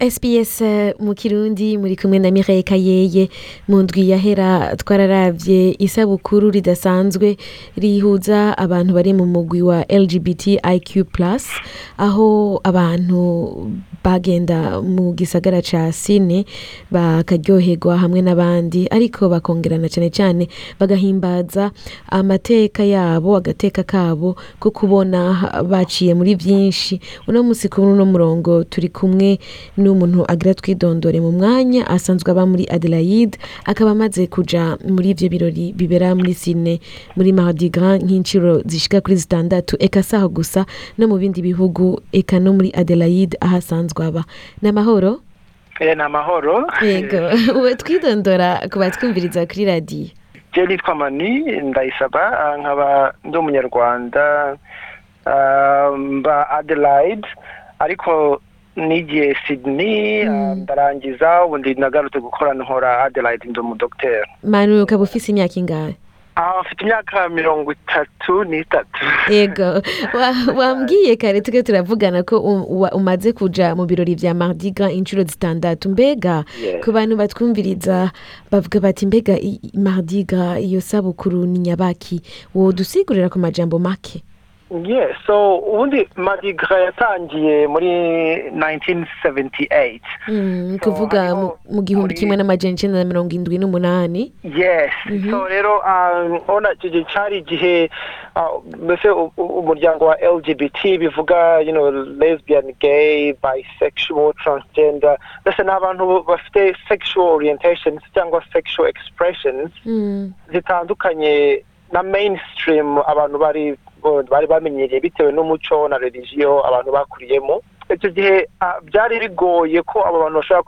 SBS eh, mu kirundi muri kumwe na Mireille Kayeye mu ndwi yahera twararavye isabukuru ridasanzwe rihuza abantu bari mu mugwi wa LGBTIQ+ aho abantu bagenda mu gisagara ca Sydney bakaryoherwa hamwe n'abandi ariko bakongerana cane cane bagahimbaza amateka yabo agateka kabo ko kubona baciye muri vyinshi. Uno musi kuri uno murongo turi kumwe n'umuntu agira twidondore mu mwanya asanzwe aba muri Adelaide akaba amaze kuja muri ivyo birori bibera muri Sydney muri Mardi Gras nk'inciro zishika kuri zitandatu eka saho gusa no mu bindi bihugu eka no muri Adelaide aho asanzwe aba. N'amahoro Eh, ni amahoro. Yego. Uwe twidondora ku batwumviriza kuri radiyo je nitwa mani ndayisaba ah, nkaba ndi umunyarwanda ah, mba adelaide ariko nigiye sydney ah, ndarangiza ubu ndi nagarutse gukora nkora adelaide ndi umudogiteri manu ukaba ufise imyaka ingahe? Ah, mfite imyaka mirongo itatu n'itatu. Yego. Wa- wambwiye kare tuke turavugana ko umaze kuja mu birori vya Mardi Gras inshuro zitandatu. Mbega ku bantu batwumviriza bavuga bati mbega i- i- Mardi Gras iyo sabukuru ni nyabaki. Wodusigurira ku majambo make. Yes so ubundi Mardi Gras yatangiye muri 1978 Mm, ni So, kuvuga mu- gihumbi kimwe n'amajana icenda na mirongo indwi n'umunani. Yes so rero um, ona icyo gihe cyari igihe uh, mbese umuryango wa lgbt bivuga lesbian gay bisexual transgender mbese ni abantu bafite sexual orientations cyangwa sexual expressions Mm, zitandukanye na mainstream abantu bari bari bamenyereye bitewe n'umuco na religiyo abantu bakuriyemo. Icyo gihe ah, byari bigoye ko abo bantu bashobora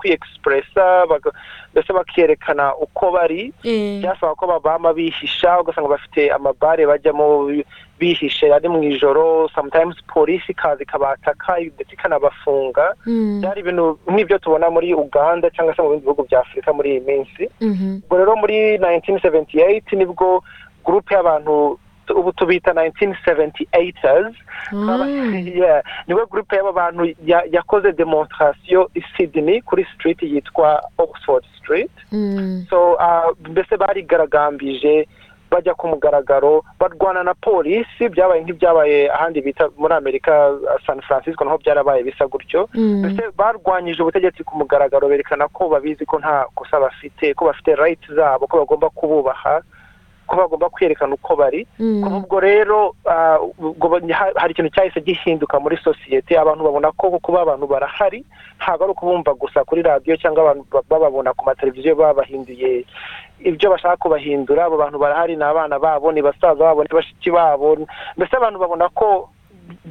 baga- mbese bakerekana uko bari. Eh, byasaba ko babama bihisha ugasanga bafite amabare bajyamo bi- bihishe ari mu ijoro. Sometimes polisi ikaza ikabataka ndetse ikanabafunga. Mm, byari ibintu nk'ibyo tubona muri uganda cyangwa se mu bindi bihugu bya afurika muri iyi minsi. Mhm, ubwo rero muri 1978 ni bwo gurupe y'abantu ubu tubita 1978ers Ah. Yeah, ni we gurupe y'aba bantu ya- yakoze demonstration i Sydney kuri street yitwa Oxford Street. Mm, so uh, mbese barigaragambije bajya ku mugaragaro barwana na polisi byabaye nk'ibyabaye ahandi bita muri amerika san francisco naho byarabaye bisa gutyo. Mm, mbese barwanyije ubutegetsi ku mugaragaro berekana ko babizi ko nta kosa bafite ko bafite right zabo ko bagomba kububaha. Ko bagomba kwerekana uko bari mm. kuva ubwo rero ah, ubwo ba- ha- hari ikintu cyahise gihinduka muri sosiyete abantu babona ko kuba abantu barahari ntabwo ari ukubumva gusa kuri radiyo cyangwa abantu ba- bababona ku mateleviziyo babahinduye ibyo bashaka kubahindura abo bantu barahari ni abana babo ni basaza babo ni bashiki babo mbese abantu babona ko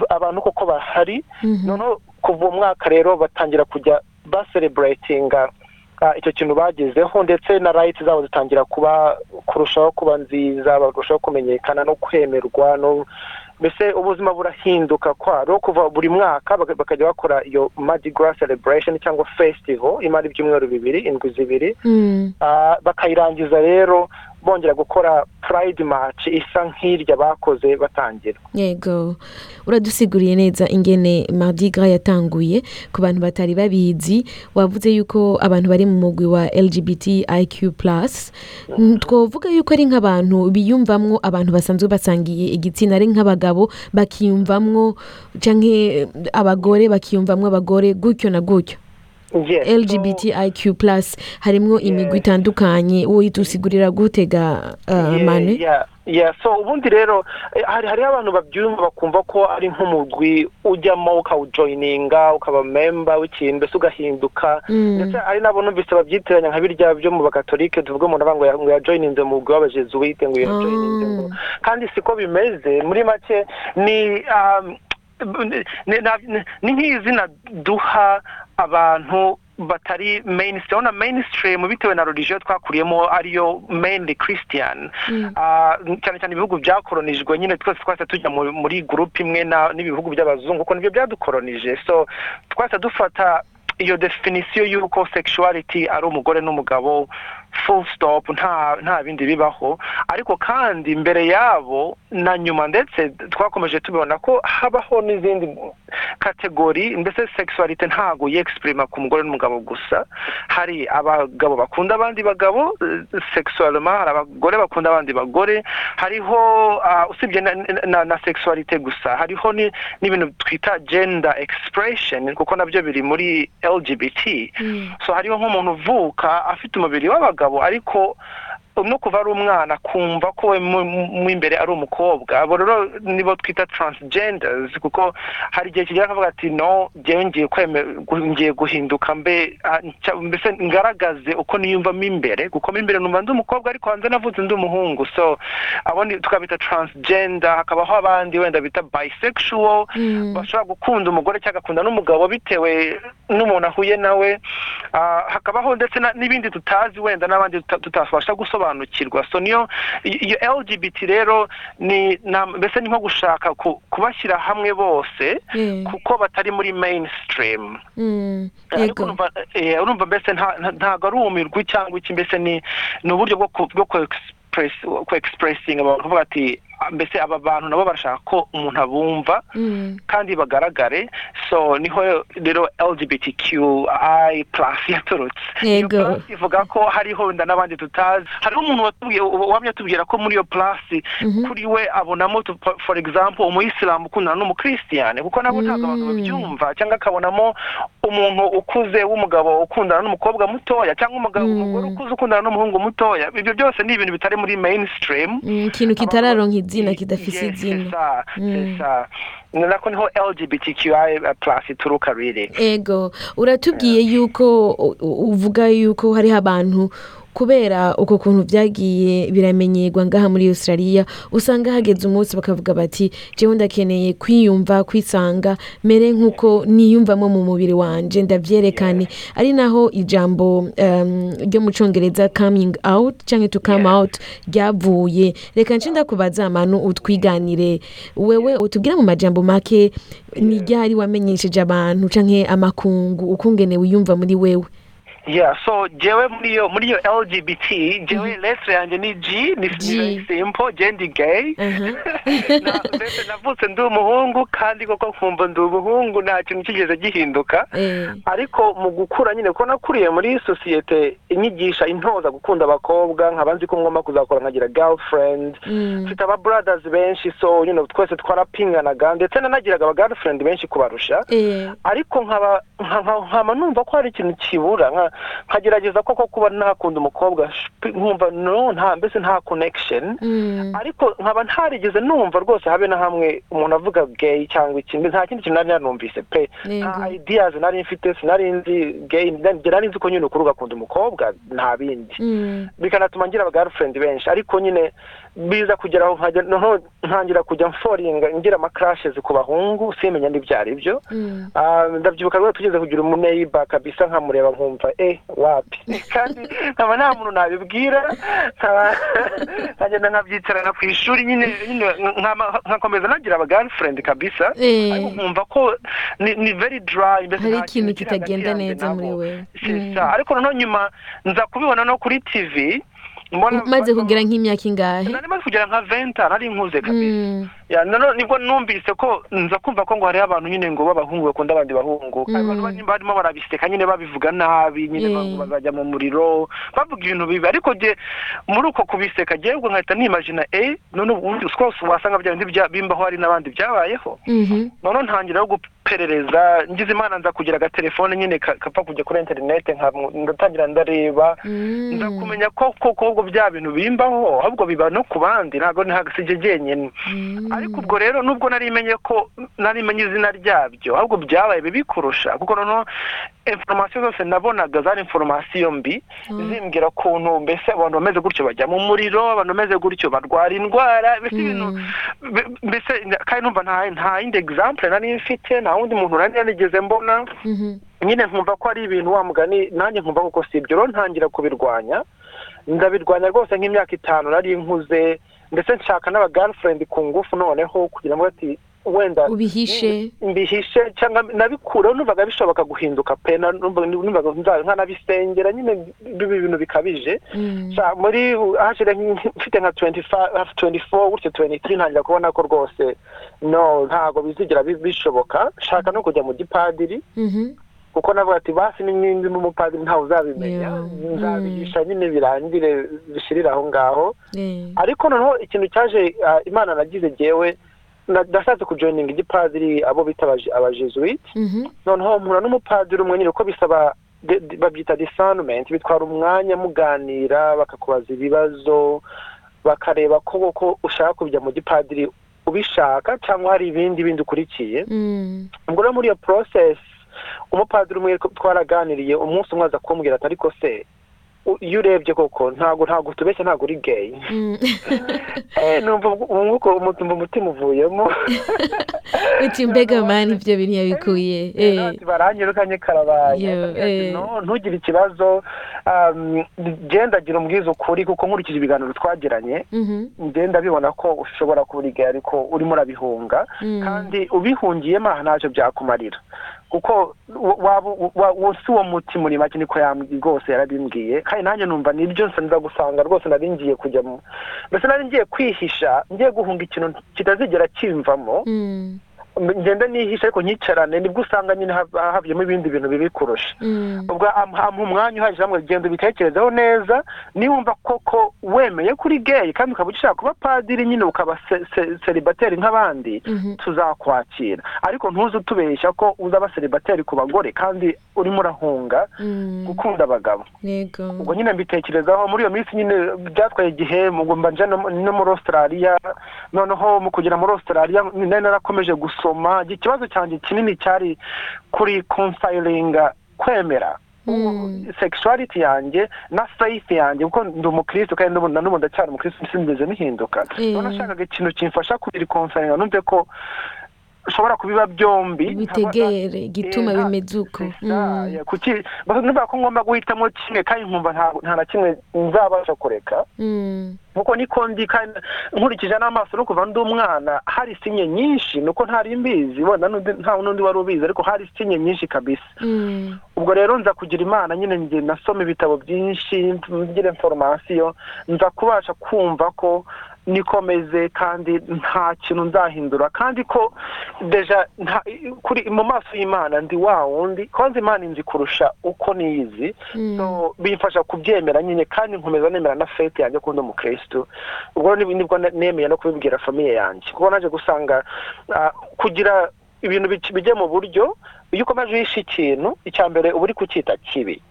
abantu koko bahari Mhm. noneho kuva uwo mwaka rero batangira kujya basereburatinga icyo kintu bagezeho ndetse na rayiti zabo zitangira kuba kurushaho kuba nziza barushaho kumenyekana no kwemerwa mbese ubuzima burahinduka kwaro kuva buri mwaka baka- bakajya bakora iyo Mardi Gras celebration cyangwa festival imara ibyumweru bibiri indwi zibiri Mm. Ah, bakayirangiza rero bongera gukora pride march isa nk'irya bakoze batangira yego. Uradusiguriye neza ingene Mardi Gras yatanguye ku bantu batari babizi. Wavuze yuko abantu bari mu mugwi wa LGBTIQ+ Mm, twovuga yuko ari nk'abantu biyumvamwo abantu basanzwe basangiye igitsina ari nk'abagabo bakiyumvamwo canke abagore bakiyumvamwo abagore gutyo na gutyo. LGBTIQ+ harimwo imigwi itandukanye woyitusigurira gutega uh, mane so ubundi rero eh, hari hariho abantu babyumva bakumva ko ari nk'umugwi ujyamo ukawujoyininga ukaba memba w'ikintu mbese ugahinduka. Mm. ndetse hari n'abo numvise babyitiranya nka birya byo mu bakatolike tuvuga umuntu ava ngo ya- ngo yajoyininze mu mugwi w'abajesuwite ngo yajoyininze ngo. Kandi siko bimeze muri make ni um, ni nk'izina duha abantu batari mainstream urabona mainstream bitewe na religion twakuriyemo ariyo mainly christian. Ah, cyane cyane ibihugu byakoronijwe nyine twese twese tujya mu- muri gurupe imwe na- n'ibihugu by'abazungu kuko ni byo byadukoronije. So twese dufata iyo definisiyo y'uko sexuality ari umugore n'umugabo full stop nta nta bindi bibaho. Ariko kandi mbere yabo na nyuma ndetse twakomeje tubibona ko habaho n'izindi kategori mbese sexuality ntago yexprima ku mugore n'umugabo gusa. Hari abagabo bakunda abandi bagabo sexuellement hari abagore bakunda abandi bagore. Hariho ah, usibye na, sexuality gusa. Hariho ni- n'ibintu twita gender expression kuko na byo biri muri LGBT so hariho nk'umuntu uvuka afite umubiri w'abagabo ariko no kuva ari umwana kumva ko we mu imbere ari umukobwa. Abo rero nibo twita transgenders kuko hari igihe kigera akavuga ati no ngiye ngiye guhinduka mbe mbese ngaragaze uko niyumvamo imbere. Kuko mo imbere numva ndi umukobwa ariko hanze navutse ndi umuhungu. So abo ni tukabita transgender hakabaho abandi wenda bita bisexual Mm. bashobora gukunda umugore cyangwa agakunda n'umugabo bitewe n'umuntu ahuye nawe. Ah, hakabaho ndetse n'ibindi tutazi wenda n'abandi tuta- tutabasha gusobanukirwa so niyo iyo lgbt rero ni mbese ni nko gushaka ku- kubashyira hamwe bose Eh. kuko batari muri mainstream Mm. urumva eh, urumva mbese nta- nta- ntabwo ari umirwi cyangwa iki mbese ni uburyo bwo ku- abantu kuvuga ati mbese aba bantu nabo barashaka ko umuntu abumva Mm. kandi bagaragare. So ni ho rero lgbtqi plus yaturutse iyo plus ivuga ko hariho wenda n'abandi tutazi. Hariho umuntu wamye atubwira ko muri iyo plus kuri we abonamo for- example umuyisilamu ukundana n'umukristiane kuko nabo ntabwo abantu Mm. babyumva. Cyangwa akabonamo umuntu ukuze w'umugabo ukundana n'umukobwa mutoya cyangwa umugabo Mm. umugore ukuze ukundana n'umuhungu mutoya. Ibyo byose ni ibintu bitari muri mainstream. Ikintu kitararonka izina kidafise izina nako ni ho lgbtqi plus ituruka really ego. Uratubwiye yuko uvuga yuko hariho abantu kubera uko kuntu byagiye biramenyerwa ngaha muri australia usanga hageze umunsi bakavuga bati jewe ndakeneye kwiyumva kwisanga mere nk'uko niyumvamo mu mubiri wanje ndavyerekane. Ari naho ijambo um, ryo mu congereza coming out canke to come out ryavuye. Reka nce ndakubaza manu utwiganire. Wewe utubwire mu majambo make ni ryari wamenyesheje abantu canke amakungu ukungene wiyumva muri wewe? Yeah so jewe muri iyo muri iyo lgbt jewe letre yanjye ni g ni simple je ndi gay. Mbese navutse ndi umuhungu kandi koko nkumva ndi umuhungu nta kintu kigeze gihinduka. Eh, ariko mu gukura nyine ko nakuriye muri sosiyete inyigisha intoza gukunda abakobwa nkaba nzi ko ngomba kuzakora nkagira girlfriend. Mm, mfite aba brothers benshi so you know, twese twarapinganaga ndetse nanagiraga aba girlfriend benshi kubarusha. Eh, ariko nkaba nka- nka- nkaba numva ko hari ikintu kibura nka- nkagerageza koko kuba nakunda umukobwa nkumva no nta mbese nta connection. Mm, ariko nkaba ntarigeze numva rwose habe na hamwe umuntu avuga gay cyangwa ikindi nta kindi kintu nari narumvise. Pe nta ideas nari mfite sinari nzi gay njye nari nzi ko nyine ukuri ugakunda umukobwa nta bindi. Mm, bikanatuma ngira aba girlfriend benshi. Ariko nyine biza nkajya noneho ntangira kujya mforinga ngira ama crashes ku bahungu simenya n'ibyo ari byo mm, Ah, ndabyibuka rwose tugeze kugira umuneiba kabisa nkamureba nkumva eh wapi kandi nkaba nta muntu nabibwira nkagenda nkabyicarana ku ishuri nyine nkakomeza nagira aba girlfriend kabisa Eh. ariko nkumva ko ni, very dry mbese hari ikintu kitagenda neza muri C'est Mm. ariko noneho nyuma nza kubibona no kuri mbona umaze kugira nk'imyaka ingahe? Nari maze kugera nka venta nari nkuze kabisa. Mm, ni bwo numvise ko nza kumva ko ngo hariho abantu nyine ngo b'abahungu bakunda abandi bahungu. Mm. barimo barabiseka nyine babivuga nabi nyine bazajya mu muriro bavuga ibintu bibi. Ariko muri uko kubiseka ubwo nkahita nimagina eh none ubundi twose wasanga bya bindi bimbaho hari n'abandi byabayeho. Mhm, none ntangira yo guperereza ngize imana nza kugira agatelefone nyine ka- kapfa kujya kuri interinete nka- ndatangira ndareba. Mm, nza kumenya ko koko bya bintu bimbaho ahubwo biba no ku bandi ntabwo ntabwo si jye jyenyine. Mm, ariko ubwo rero nubwo nari menye ko nari menye izina ryabyo ahubwo byabaye bibi kurusha. Kuko noneho inforomasiyo zose nabonaga zari inforomasiyo mbi zimbwira ukuntu mbese abantu bameze gutyo bajya mu muriro abantu bameze gutyo barwara indwara mbese ibintu be- mbese kandi numva nta yindi example nari mfite nta wundi muntu nari narigeze mbona mhm, nyine nkumva ko ari ibintu wa mugani nanjye nkumva kuko si ibyo rero ntangira kubirwanya. Ndabirwanya rwose nk'imyaka itanu nari nkuze ndetse nshaka n'aba girlfriend ku ngufu noneho kugira ngo ati wenda ubihishe. Mbihishe cyangwa nabikureho numvaga bishoboka guhinduka pe numvaga nkanabisengera nyine biba ibintu bikabije. Mm. Muri hashira nk- mfite nka 25 hafi 24 gutyo 23 ntangira kubona ko rwose no ntago bizigera bi- bishoboka. Shaka no kujya mu gipadiri Mhm. kuko navuga ati basi n'inkingi n'umupadiri ntawe uzabimenya. Nzabihisha nyine birangire bishirire aho ngaho. Ariko noneho ikintu cyaje ah, imana nagize jyewe nashatse kujoininga igipadiri abo bita abaje- abajesuite Mhm. noneho mpura n'umupadiri umwe nyine uko bisaba babyita discernment bitwara umwanya muganira bakakubaza ibibazo bakareba ko ko ushaka kujya mu gipadiri ubishaka cyangwa hari ibindi bindi ukurikiye Mm. ubwo rero muri iyo process umupadiri umwe twaraganiriye umunsi umwe aza kumbwira ati ariko se iyo urebye koko ntabwo ntabwo tubeshya ntabwo uri gay Mm. Eh, numva umwuka umutima umutima uvuyemo uti mbega mani ibyo bintu yabikuye eh. Ati, baranyirukanye karabaye eh. "No, ntugire ikibazo um, genda gira umbwiza ukuri kuko nkurikije ibiganiro twagiranye Mhm. ngenda bibona ko ushobora kuba uri gay ariko urimo urabihunga Mm. kandi ubihungiyemo aha ntacyo byakumarira kuko si uwo muti muri make niko yambwiye rwose yarabimbwiye kandi nanjye numva ni byo nsanza gusanga rwose nari ngiye kujya mu mbese nari ngiye kwihisha ngiye guhunga ikintu kitazigera kimvamo. Ngenda nihisha ariko nyicarane ni bwo usanga nyine havuyemo ibindi bintu bibi kurusha Mm. ubwo am- ampa umwanya uhagije hamwe genda ubitekerezeho neza niwumva koko wemeye kuri gay kandi ukaba ushaka kuba padiri nyine ukaba se- se- seribateri nk'abandi Mhm. tuzakwakira ariko ntuze utubeshya ko uzaba seribateri ku bagore kandi urimo urahunga Mm. gukunda abagabo ubwo nyine mbitekerezaho muri iyo minsi nyine byatwaye igihe ngo mba nje no no muri australia noneho mu kugera muri australia nari narakomeje gusoma ikibazo cyanjye kinini cyari kuri consilinga kwemera. Mm. sexuality yanjye na faith yanjye kuko ndi umukristo kandi n'ubu ndacyari umukristo sinigeze nihinduka. None nashakaga ikintu kimfasha kubiri consilinga numve ko ushobora kubiba byombi bitegere igituma bimeze uko Ah, Mm. ko ngomba guhitamo kimwe kandi nkumva nta na kimwe nzabasha kureka Mm. nk'uko niko ndi kandi nkurikije n'amaso no kuva ndi umwana hari sinye nyinshi nuko ntari mbizi wenda n'undi- nta n'undi wari ubizi ariko hari sinye nyinshi kabisa Mm. ubwo rero nza kugira imana nyine njye nasoma ibitabo byinshi ngira inforomasiyo nza kubasha kumva ko nikomeze kandi nta kintu nzahindura. Kandi ko deja kuri mu maso y'imana ndi wa wundi kwanza imana inzi kurusha uko niyizi. Mm. so bimfasha kubyemera nyine kandi nkomeza nemera na fete yanjye ko ndi umukristo. Ubwo nib- ni bwo ne- nemeye no kubibwira famiye yanjye. Kuko naje gusanga ah, kugira ibintu bijye mu buryo iyo ukomeje uhisha ikintu icya mbere uba uri kucyita kibi.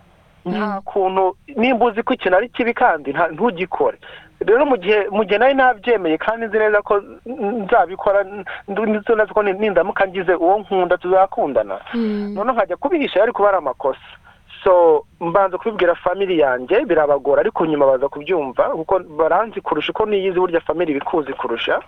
Nta kuntu nimba uzi ko ikintu ari kibi kandi ntugikore rero mu gihe mu gihe nari nabyemeye kandi nzi neza ko nzabikora nzi ko nindamuka ngize uwo nkunda tuzakundana. Mm. noneho nkajya kubihisha ariko kuba ari amakosa. So mbanza kubibwira family yanjye birabagora ariko nyuma baza kubyumva kuko baranzi kurusha uko niyizi burya family bikuzi kurusha.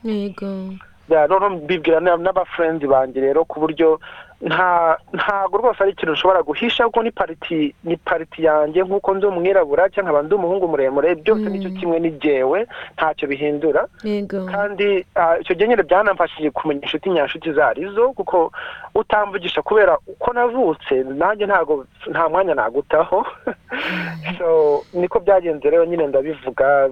Noneho mbibwira na- n'abafrenzi banjye rero ku buryo ntago rwose ari ikintu ushobora guhisha kuko ni pariti ni pariti yanjye nk'uko ndi umwirabura cyangwa nkaba ndi umuhungu muremure byose Mm. ni cyo kimwe ni jyewe ntacyo bihindura. Kandi ah, icyo gihe nyine byanamfashije kumenya inshuti nyanshuti izo ari zo kuko utamvugisha kubera uko navutse nanjye ntago nta mwanya nagutaho. Niko byagenze rero nyine ndabivuga.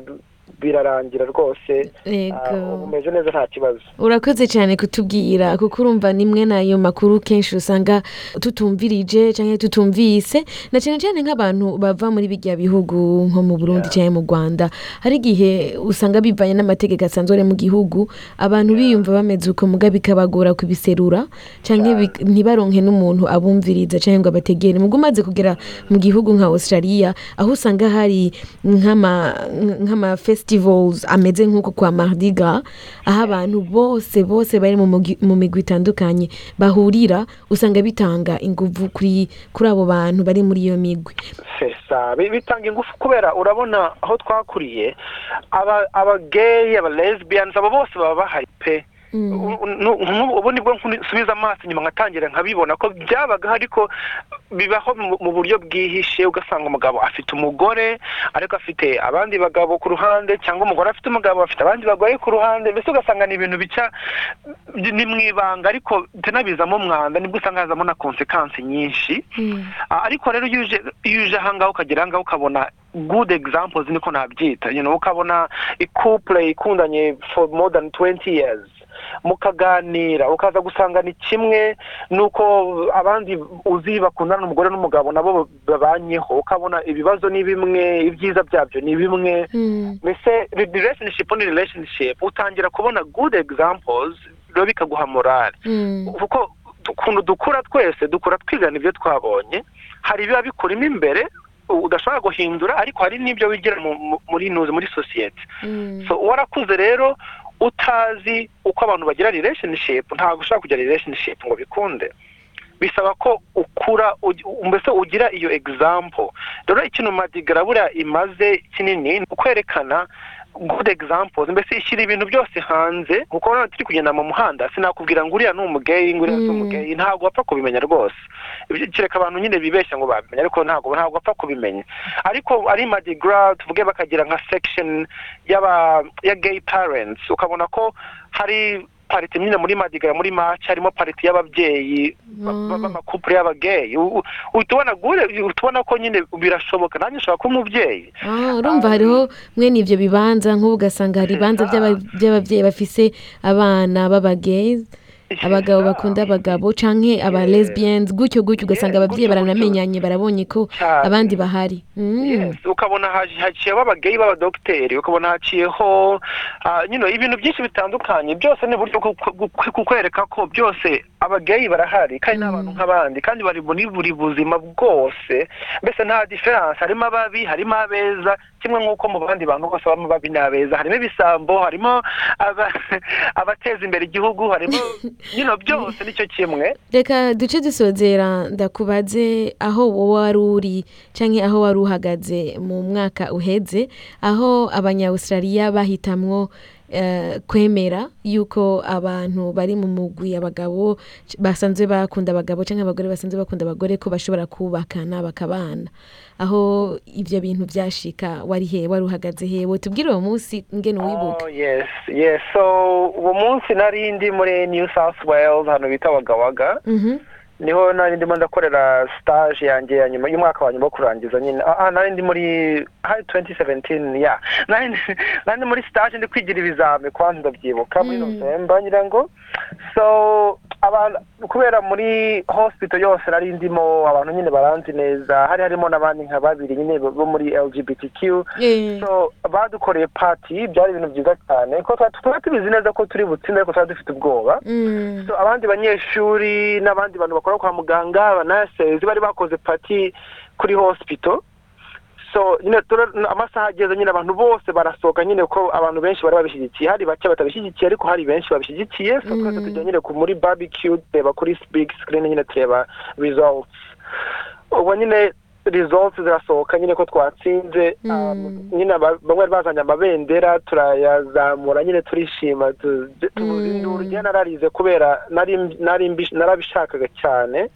Birarangira rwose. Ah, yego. Ubu meze neza nta kibazo. Urakoze cyane kutubwira kuko urumva nimwe n'ayo makuru kenshi usanga tutumvirije cyangwa tutumvise na cyane cyane nk'abantu bava muri bijya bihugu nko mu burundi cyangwa mu rwanda. Hari igihe usanga bivanye n'amategeko asanzwe ari mu gihugu abantu biyumva bameze uko muga bikabagora kubiserura cyangwa ntibaronke n'umuntu abumviriza cyangwa abategere. Mubwo umaze kugera mu gihugu nka australia aho usanga hari nk'ama nk'ama festivals ameze nk'uko kwa mardi gras aho abantu bose bose bari mu migwi itandukanye bahurira usanga bitanga inguvu kuri kuri abo bantu bari muri iyo migwi. Bitanga ingufu kubera urabona aho twakuriye aba aba gay aba lesbians abo bose baba bahari pe. Ubu ni bwo nsubiza amaso inyuma nkatangira nkabibona ko byabagaho ariko bibaho mu- buryo bwihishe ugasanga umugabo afite umugore ariko afite abandi bagabo ku ruhande cyangwa umugore afite umugabo afite abandi bagore ku ruhande mbese ugasanga ni ibintu bica ni mu ibanga ariko tunabizamo umwanda ni bwo usanga hazamo na konsekansi nyinshi. Ah, ariko rero iyo uje ahangaha ukagera ahangaha ukabona good examples niko nabyita. You know, ukabona couple ikundanye for more than 20 years. Mukaganira ukaza gusanga ni kimwe nuko abandi uzi bakundana n'umugore n'umugabo nabo babanyeho ukabona ibibazo ni bimwe ibyiza byabyo ni bimwe. Mbese re- relationship ni relationship utangira kubona good examples rero bikaguha morale kuko ukuntu dukura twese dukura twigana ibyo twabonye hari ibiba bikurimo imbere udashobora guhindura ariko hari n'ibyo wigira mu- mu- muri nuzi muri sosiyete so warakuze rero utazi uko abantu bagira relationship ntabwo ushobora kugira relationship ngo bikunde. Bisaba ko ukura mbese ugira iyo example. Rero ikintu madigara buriya imaze kinini ni ukwerekana good examples mbese ishyira ibintu byose hanze kuko urabona turi kugenda mu muhanda. Sinakubwira ngo uriya ni umugeyi ngo uriya si umugeyi ntabwo wapfa kubimenya rwose. Kereka abantu nyine bibeshya ngo babimenya ariko ntabwo ntabwo wapfa kubimenya. Ariko ari madigra tuvuge bakagira nka section y'aba ya gay parents. Ukabona ko hari pariti nyine muri madigra muri match harimo pariti y'ababyeyi ba- ba- b'amakupure y'abageyi U- u- uhita ubona gure uhita ubona ko nyine birashoboka nanjye ushobora kuba umubyeyi. Ah, urumva hariho mwene ibyo bibanza nk'ubu ugasanga hari ibibanza by'aba- by'ababyeyi bafise abana b'abagezi. Abagabo bakunda abagabo canke aba lesbians gutyo gutyo ugasanga ababyeyi baranamenyanye barabonye ko abandi bahari. Mm. Ukabona haci- haciyeho abageyi b'abadogiteri ukabona haciyeho know, ibintu byinshi bitandukanye. Byose ni uburyo bwo kukwereka ko byose abageyi barahari kandi ni abantu nk'abandi kandi bari muri buri buzima bwose. Mbese nta diferanse harimo ababi harimo abeza kimwe nk'uko mu bandi bantu bose habamo ababi n'abeza harimo ibisambo harimo aba- abateza imbere igihugu harimo know, byose ni cyo kimwe. Reka duce dusozera ndakubaze aho wowe wari uri canke aho wari uhagaze mu mwaka uheze aho abanyawustraliya bahitamwo kwemera yuko abantu bari mu mugwi abagabo basanzwe bakunda abagabo canke abagore basanzwe bakunda abagore ko bashobora kubakana bakabana aho ivyo bintu vyashika wari he wari uhagaze he? Tubwire uwo munsi ngene uwibuka. Oh, yes yes. So uwo munsi nari ndi muri new south wales hano bita Mhm. Ni ho nari ndimo ndakorera stage yanjye ya nyuma y'umwaka wa nyuma wo kurangiza nyine. Ah ah, nari ndi muri hari 2017 ya. Nari ndi- muri stage ndi kwigira ibizami kwanza ndabyibuka muri november ngira ngo. So abantu kubera muri hospital yose nari ndimo abantu nyine baranzi neza. Hari harimo n'abandi nka babiri nyine bo muri lgbtq so badukoreye party byari ibintu byiza cyane. Ko twari twari tubizi neza ko turi butsinde ariko twari dufite ubwoba. Mm. so abandi banyeshuri n'abandi bantu bakora kwa muganga abanasezi bari bakoze pati kuri hospital. So nyine amasaha ageze nyine abantu bose barasohoka nyine ko abantu benshi bari babishyigikiye hari bake batabishyigikiye ariko hari benshi babishyigikiye so twese tujya nyine muri barbecue tureba kuri big screen nyine tureba results. Ubwo nyine results zirasohoka nyine ko twatsinze. Um, nyine bamwe bazanye amabendera turayazamura nyine turishima tu- induru njye nararize kubera narabishakaga cyane.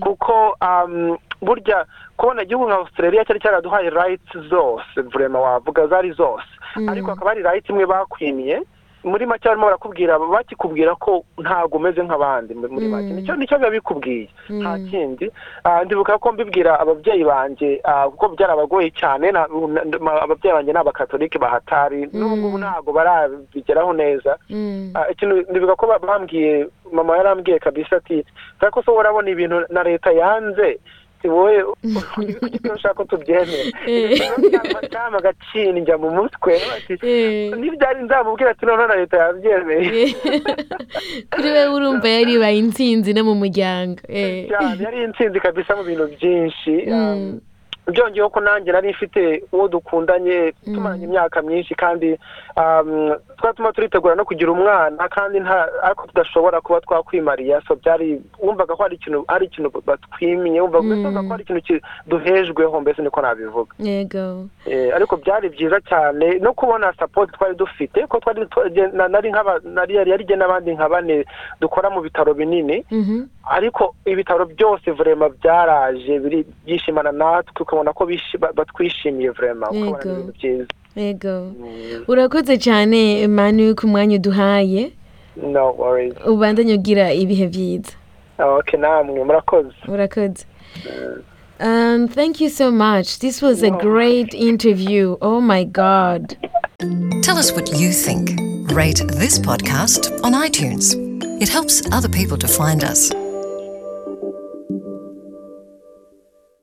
Kuko um, burya kubona igihugu nka australia cyari cyaraduhaye rights zose vrema wavuga zari zose. Ariko hakaba hari right imwe bakwimiye muri make barimo barakubwira bakikubwira ko ntabwo umeze nk'abandi muri make. Nicyo ni cyo biba bikubwiye nta kindi. Ah, ndibuka ko mbibwira ababyeyi banjye ah, kuko byarabagoye cyane ababyeyi banjye ni abakatolike bahatari. N'ubu ngubu ntabwo barabigeraho neza. Mm. Ah, ndibuka ko ba- bambwiye mama yarambwiye kabisa ati ko so urabona ibintu na leta yanze. Ati wowe icyo ushaka ko tubyemera Eh. cyama agacini njya mu mutwe Eh. n'ibyari nzamubwira ati noneho na leta yabyemeye kuri we urumva yaribaye intsinzi no mu muryango Eh. yari intsinzi kabisa mu bintu byinshi Mm. Byongeyeho ko nanjye nari mfite uwo dukundanye tumaranye imyaka myinshi kandi um, twari tuma turitegura no kugira umwana kandi nta ariko tudashobora kuba twakwimariya so byari wumvaga ko hari ikintu hari ikintu batwimiye wumvaga ko hari ikintu ki- duhejweho mbese niko nabivuga. Yego. Eh, ariko byari byiza cyane no kubona support twari dufite ko twari yari yari jye n'abandi nka bane dukora mu bitaro binini. Mhm. ariko ibitaro byose vrema byaraje biri byishimana natwe ukabona ko batwishimiye vrema ukabona Yego. ibintu byiza yego urakoze cyane manu ku mwanya uduhaye ubandanye ugira ibihe byiza okay namwe murakoze urakoze Um, thank you so much. This was a great interview. Oh my God. Tell us what you think. Rate this podcast on iTunes. It helps other people to find us.